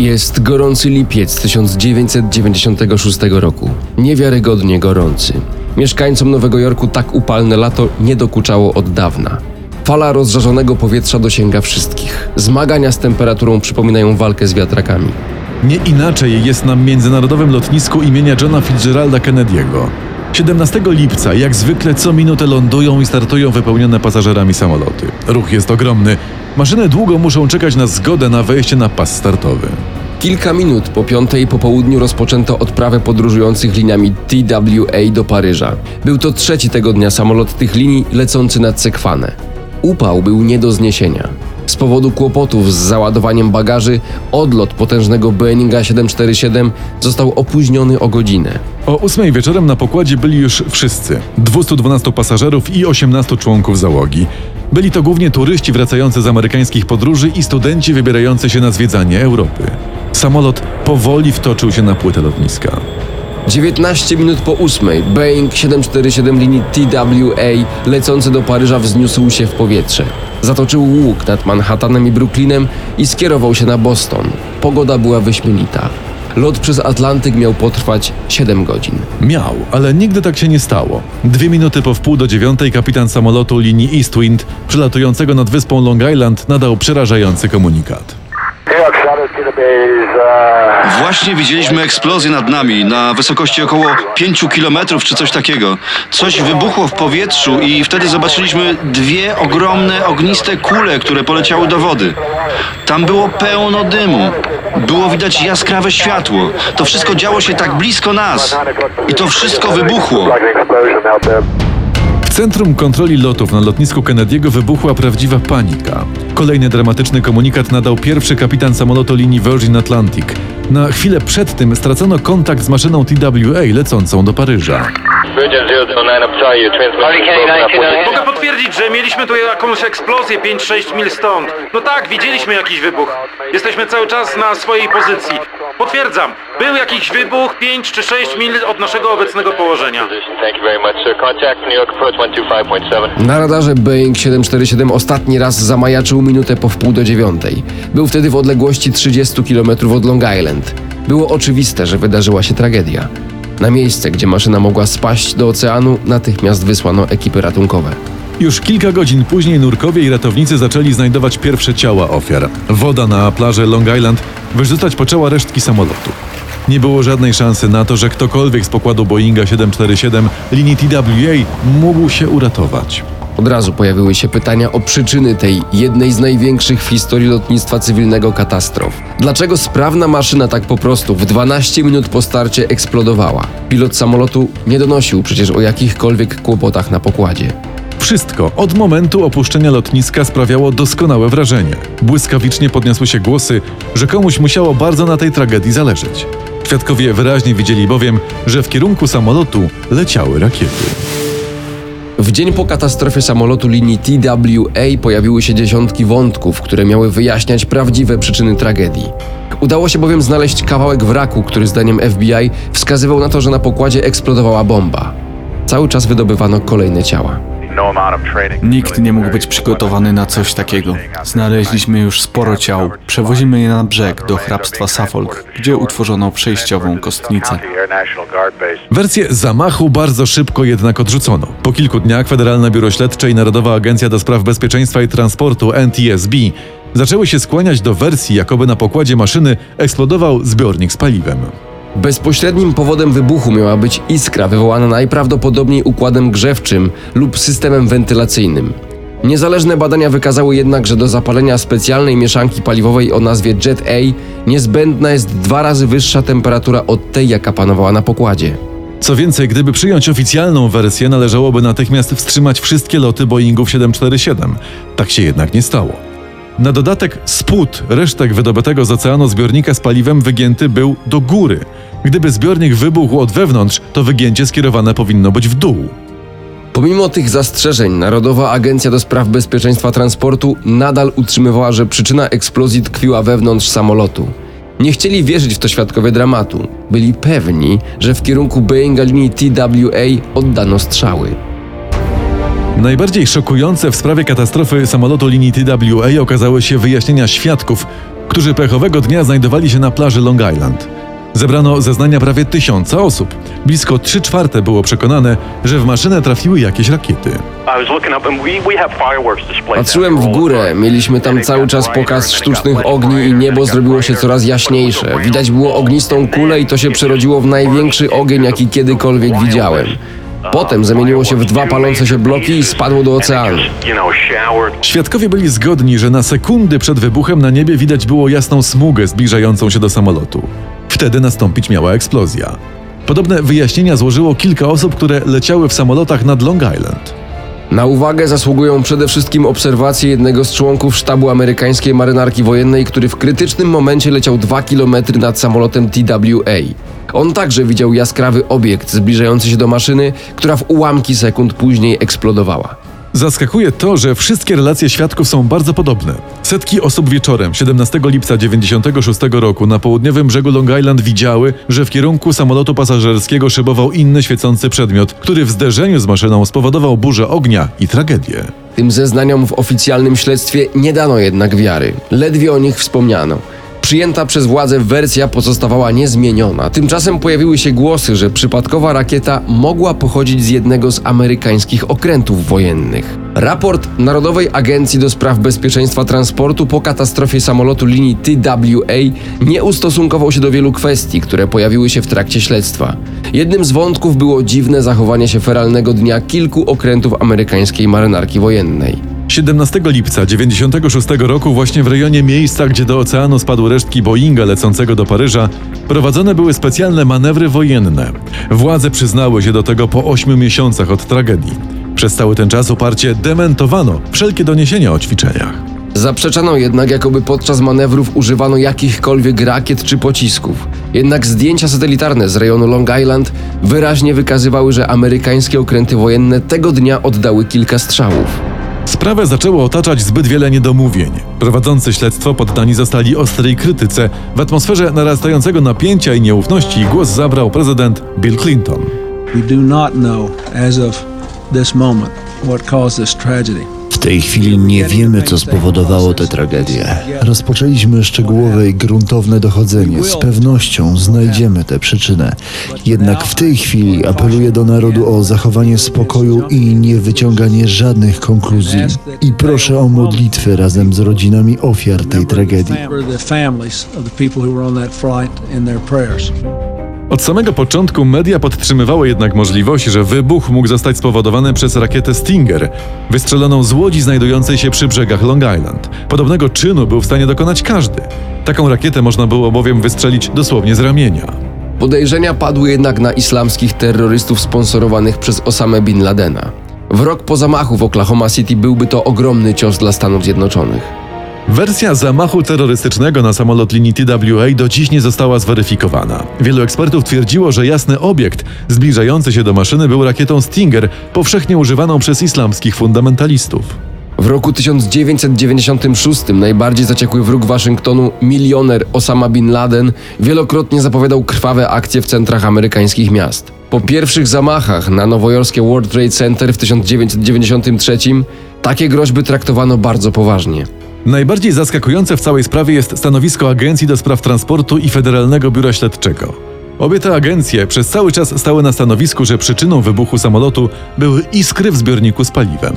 Jest gorący lipiec 1996 roku. Niewiarygodnie gorący. Mieszkańcom Nowego Jorku tak upalne lato nie dokuczało od dawna. Fala rozżarzonego powietrza dosięga wszystkich. Zmagania z temperaturą przypominają walkę z wiatrakami. Nie inaczej jest na międzynarodowym lotnisku imienia Johna Fitzgeralda Kennedy'ego. 17 lipca, jak zwykle, co minutę lądują i startują wypełnione pasażerami samoloty. Ruch jest ogromny. Maszyny długo muszą czekać na zgodę na wejście na pas startowy. Kilka minut po piątej po południu rozpoczęto odprawę podróżujących liniami TWA do Paryża. Był to trzeci tego dnia samolot tych linii lecący nad Sekwanę. Upał był nie do zniesienia. Z powodu kłopotów z załadowaniem bagaży, odlot potężnego Boeinga 747 został opóźniony o godzinę. O 8 wieczorem na pokładzie byli już wszyscy 212 pasażerów i 18 członków załogi. Byli to głównie turyści wracający z amerykańskich podróży i studenci wybierający się na zwiedzanie Europy. Samolot powoli wtoczył się na płytę lotniska. 19 minut po ósmej Boeing 747 linii TWA lecący do Paryża wzniósł się w powietrze. Zatoczył łuk nad Manhattanem i Brooklynem i skierował się na Boston. Pogoda była wyśmienita. Lot przez Atlantyk miał potrwać 7 godzin. Miał, ale nigdy tak się nie stało. Dwie minuty po wpół do dziewiątej kapitan samolotu linii Eastwind, przylatującego nad wyspą Long Island, nadał przerażający komunikat. Właśnie widzieliśmy eksplozję nad nami na wysokości około 5 kilometrów czy coś takiego. Coś wybuchło w powietrzu i wtedy zobaczyliśmy dwie ogromne ogniste kule, które poleciały do wody. Tam było pełno dymu. Było widać jaskrawe światło. To wszystko działo się tak blisko nas. I to wszystko wybuchło. Centrum kontroli lotów na lotnisku Kennedy'ego wybuchła prawdziwa panika. Kolejny dramatyczny komunikat nadał pierwszy kapitan samolotu linii Virgin Atlantic. Na chwilę przed tym stracono kontakt z maszyną TWA lecącą do Paryża. Virgin 009, I'm sorry, your transmission is broken up. What's the- Mogę potwierdzić, że mieliśmy tu jakąś eksplozję 5-6 mil stąd. No tak, widzieliśmy jakiś wybuch. Jesteśmy cały czas na swojej pozycji. Potwierdzam, był jakiś wybuch 5 czy 6 mil od naszego obecnego położenia. Position. Thank you very much, sir. Contact New York approach 125.7. Na radarze Boeing 747 ostatni raz zamajaczył minutę po wpół do dziewiątej. Był wtedy w odległości 30 km od Long Island. Było oczywiste, że wydarzyła się tragedia. Na miejsce, gdzie maszyna mogła spaść do oceanu, natychmiast wysłano ekipy ratunkowe. Już kilka godzin później nurkowie i ratownicy zaczęli znajdować pierwsze ciała ofiar. Woda na plaży Long Island wyrzucać poczęła resztki samolotu. Nie było żadnej szansy na to, że ktokolwiek z pokładu Boeinga 747 linii TWA mógł się uratować. Od razu pojawiły się pytania o przyczyny tej jednej z największych w historii lotnictwa cywilnego katastrof. Dlaczego sprawna maszyna tak po prostu w 12 minut po starcie eksplodowała? Pilot samolotu nie donosił przecież o jakichkolwiek kłopotach na pokładzie. Wszystko od momentu opuszczenia lotniska sprawiało doskonałe wrażenie. Błyskawicznie podniosły się głosy, że komuś musiało bardzo na tej tragedii zależeć. Świadkowie wyraźnie widzieli bowiem, że w kierunku samolotu leciały rakiety. W dzień po katastrofie samolotu linii TWA pojawiły się dziesiątki wątków, które miały wyjaśniać prawdziwe przyczyny tragedii. Udało się bowiem znaleźć kawałek wraku, który zdaniem FBI wskazywał na to, że na pokładzie eksplodowała bomba. Cały czas wydobywano kolejne ciała. Nikt nie mógł być przygotowany na coś takiego. Znaleźliśmy już sporo ciał. Przewozimy je na brzeg do hrabstwa Suffolk, gdzie utworzono przejściową kostnicę. Wersję zamachu bardzo szybko jednak odrzucono. Po kilku dniach Federalne Biuro Śledcze i Narodowa Agencja do Spraw Bezpieczeństwa i Transportu NTSB zaczęły się skłaniać do wersji, jakoby na pokładzie maszyny eksplodował zbiornik z paliwem. Bezpośrednim powodem wybuchu miała być iskra wywołana najprawdopodobniej układem grzewczym lub systemem wentylacyjnym. Niezależne badania wykazały jednak, że do zapalenia specjalnej mieszanki paliwowej o nazwie Jet A niezbędna jest dwa razy wyższa temperatura od tej, jaka panowała na pokładzie. Co więcej, gdyby przyjąć oficjalną wersję, należałoby natychmiast wstrzymać wszystkie loty Boeingów 747. Tak się jednak nie stało. Na dodatek spód resztek wydobytego z oceanu zbiornika z paliwem wygięty był do góry. Gdyby zbiornik wybuchł od wewnątrz, to wygięcie skierowane powinno być w dół. Pomimo tych zastrzeżeń, Narodowa Agencja do Spraw Bezpieczeństwa Transportu nadal utrzymywała, że przyczyna eksplozji tkwiła wewnątrz samolotu. Nie chcieli wierzyć w to świadkowie dramatu. Byli pewni, że w kierunku Boeinga linii TWA oddano strzały. Najbardziej szokujące w sprawie katastrofy samolotu linii TWA okazały się wyjaśnienia świadków, którzy pechowego dnia znajdowali się na plaży Long Island. Zebrano zeznania prawie tysiąca osób. Blisko 3 czwarte było przekonane, że w maszynę trafiły jakieś rakiety. Patrzyłem w górę, mieliśmy tam cały czas pokaz sztucznych ogni i niebo zrobiło się coraz jaśniejsze. Widać było ognistą kulę i to się przerodziło w największy ogień, jaki kiedykolwiek widziałem. Potem zamieniło się w dwa palące się bloki i spadło do oceanu. Świadkowie byli zgodni, że na sekundy przed wybuchem na niebie widać było jasną smugę zbliżającą się do samolotu. Wtedy nastąpić miała eksplozja. Podobne wyjaśnienia złożyło kilka osób, które leciały w samolotach nad Long Island. Na uwagę zasługują przede wszystkim obserwacje jednego z członków sztabu amerykańskiej marynarki wojennej, który w krytycznym momencie leciał 2 km nad samolotem TWA. On także widział jaskrawy obiekt zbliżający się do maszyny, która w ułamki sekund później eksplodowała. Zaskakuje to, że wszystkie relacje świadków są bardzo podobne. Setki osób wieczorem 17 lipca 96 roku na południowym brzegu Long Island widziały, że w kierunku samolotu pasażerskiego szybował inny świecący przedmiot, który w zderzeniu z maszyną spowodował burzę ognia i tragedię. Tym zeznaniom w oficjalnym śledztwie nie dano jednak wiary. Ledwie o nich wspomniano. Przyjęta przez władze wersja pozostawała niezmieniona. Tymczasem pojawiły się głosy, że przypadkowa rakieta mogła pochodzić z jednego z amerykańskich okrętów wojennych. Raport Narodowej Agencji do Spraw Bezpieczeństwa Transportu po katastrofie samolotu linii TWA nie ustosunkował się do wielu kwestii, które pojawiły się w trakcie śledztwa. Jednym z wątków było dziwne zachowanie się feralnego dnia kilku okrętów amerykańskiej marynarki wojennej. 17 lipca 96 roku właśnie w rejonie miejsca, gdzie do oceanu spadły resztki Boeinga lecącego do Paryża, prowadzone były specjalne manewry wojenne. Władze przyznały się do tego po 8 miesiącach od tragedii. Przez cały ten czas uparcie dementowano wszelkie doniesienia o ćwiczeniach. Zaprzeczano jednak, jakoby podczas manewrów używano jakichkolwiek rakiet czy pocisków. Jednak zdjęcia satelitarne z rejonu Long Island wyraźnie wykazywały, że amerykańskie okręty wojenne tego dnia oddały kilka strzałów. Sprawę zaczęło otaczać zbyt wiele niedomówień. Prowadzący śledztwo poddani zostali ostrej krytyce. W atmosferze narastającego napięcia i nieufności głos zabrał prezydent Bill Clinton. We do not know as of this moment what caused this tragedy. Tej chwili nie wiemy, co spowodowało tę tragedię. Rozpoczęliśmy szczegółowe i gruntowne dochodzenie. Z pewnością znajdziemy tę przyczynę. Jednak w tej chwili apeluję do narodu o zachowanie spokoju i nie wyciąganie żadnych konkluzji. I proszę o modlitwę razem z rodzinami ofiar tej tragedii. Od samego początku media podtrzymywały jednak możliwość, że wybuch mógł zostać spowodowany przez rakietę Stinger, wystrzeloną z łodzi znajdującej się przy brzegach Long Island. Podobnego czynu był w stanie dokonać każdy. Taką rakietę można było bowiem wystrzelić dosłownie z ramienia. Podejrzenia padły jednak na islamskich terrorystów sponsorowanych przez Osamę Bin Ladena. W rok po zamachu w Oklahoma City byłby to ogromny cios dla Stanów Zjednoczonych. Wersja zamachu terrorystycznego na samolot linii TWA do dziś nie została zweryfikowana. Wielu ekspertów twierdziło, że jasny obiekt zbliżający się do maszyny był rakietą Stinger, powszechnie używaną przez islamskich fundamentalistów. W roku 1996 najbardziej zaciekły wróg Waszyngtonu, milioner Osama Bin Laden, wielokrotnie zapowiadał krwawe akcje w centrach amerykańskich miast. Po pierwszych zamachach na nowojorskie World Trade Center w 1993 takie groźby traktowano bardzo poważnie. Najbardziej zaskakujące w całej sprawie jest stanowisko Agencji do Spraw Transportu i Federalnego Biura Śledczego. Obie te agencje przez cały czas stały na stanowisku, że przyczyną wybuchu samolotu były iskry w zbiorniku z paliwem.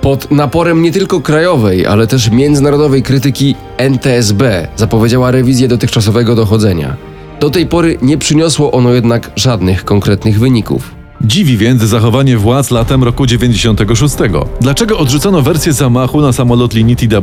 Pod naporem nie tylko krajowej, ale też międzynarodowej krytyki NTSB zapowiedziała rewizję dotychczasowego dochodzenia. Do tej pory nie przyniosło ono jednak żadnych konkretnych wyników. Dziwi więc zachowanie władz latem roku 96. Dlaczego odrzucono wersję zamachu na samolot linii TWA?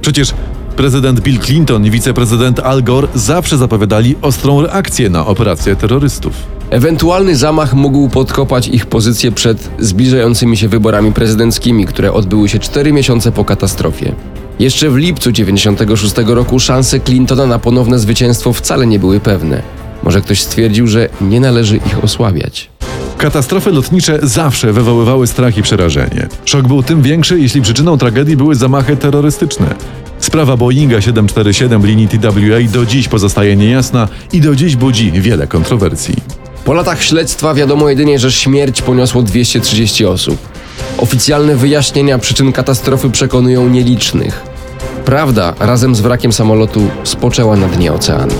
Przecież prezydent Bill Clinton i wiceprezydent Al Gore zawsze zapowiadali ostrą reakcję na operację terrorystów. Ewentualny zamach mógł podkopać ich pozycję przed zbliżającymi się wyborami prezydenckimi, które odbyły się 4 miesiące po katastrofie. Jeszcze w lipcu 96 roku szanse Clintona na ponowne zwycięstwo wcale nie były pewne. Może ktoś stwierdził, że nie należy ich osłabiać. Katastrofy lotnicze zawsze wywoływały strach i przerażenie. Szok był tym większy, jeśli przyczyną tragedii były zamachy terrorystyczne. Sprawa Boeinga 747 linii TWA do dziś pozostaje niejasna i do dziś budzi wiele kontrowersji. Po latach śledztwa wiadomo jedynie, że śmierć poniosło 230 osób. Oficjalne wyjaśnienia przyczyn katastrofy przekonują nielicznych. Prawda razem z wrakiem samolotu spoczęła na dnie oceanu.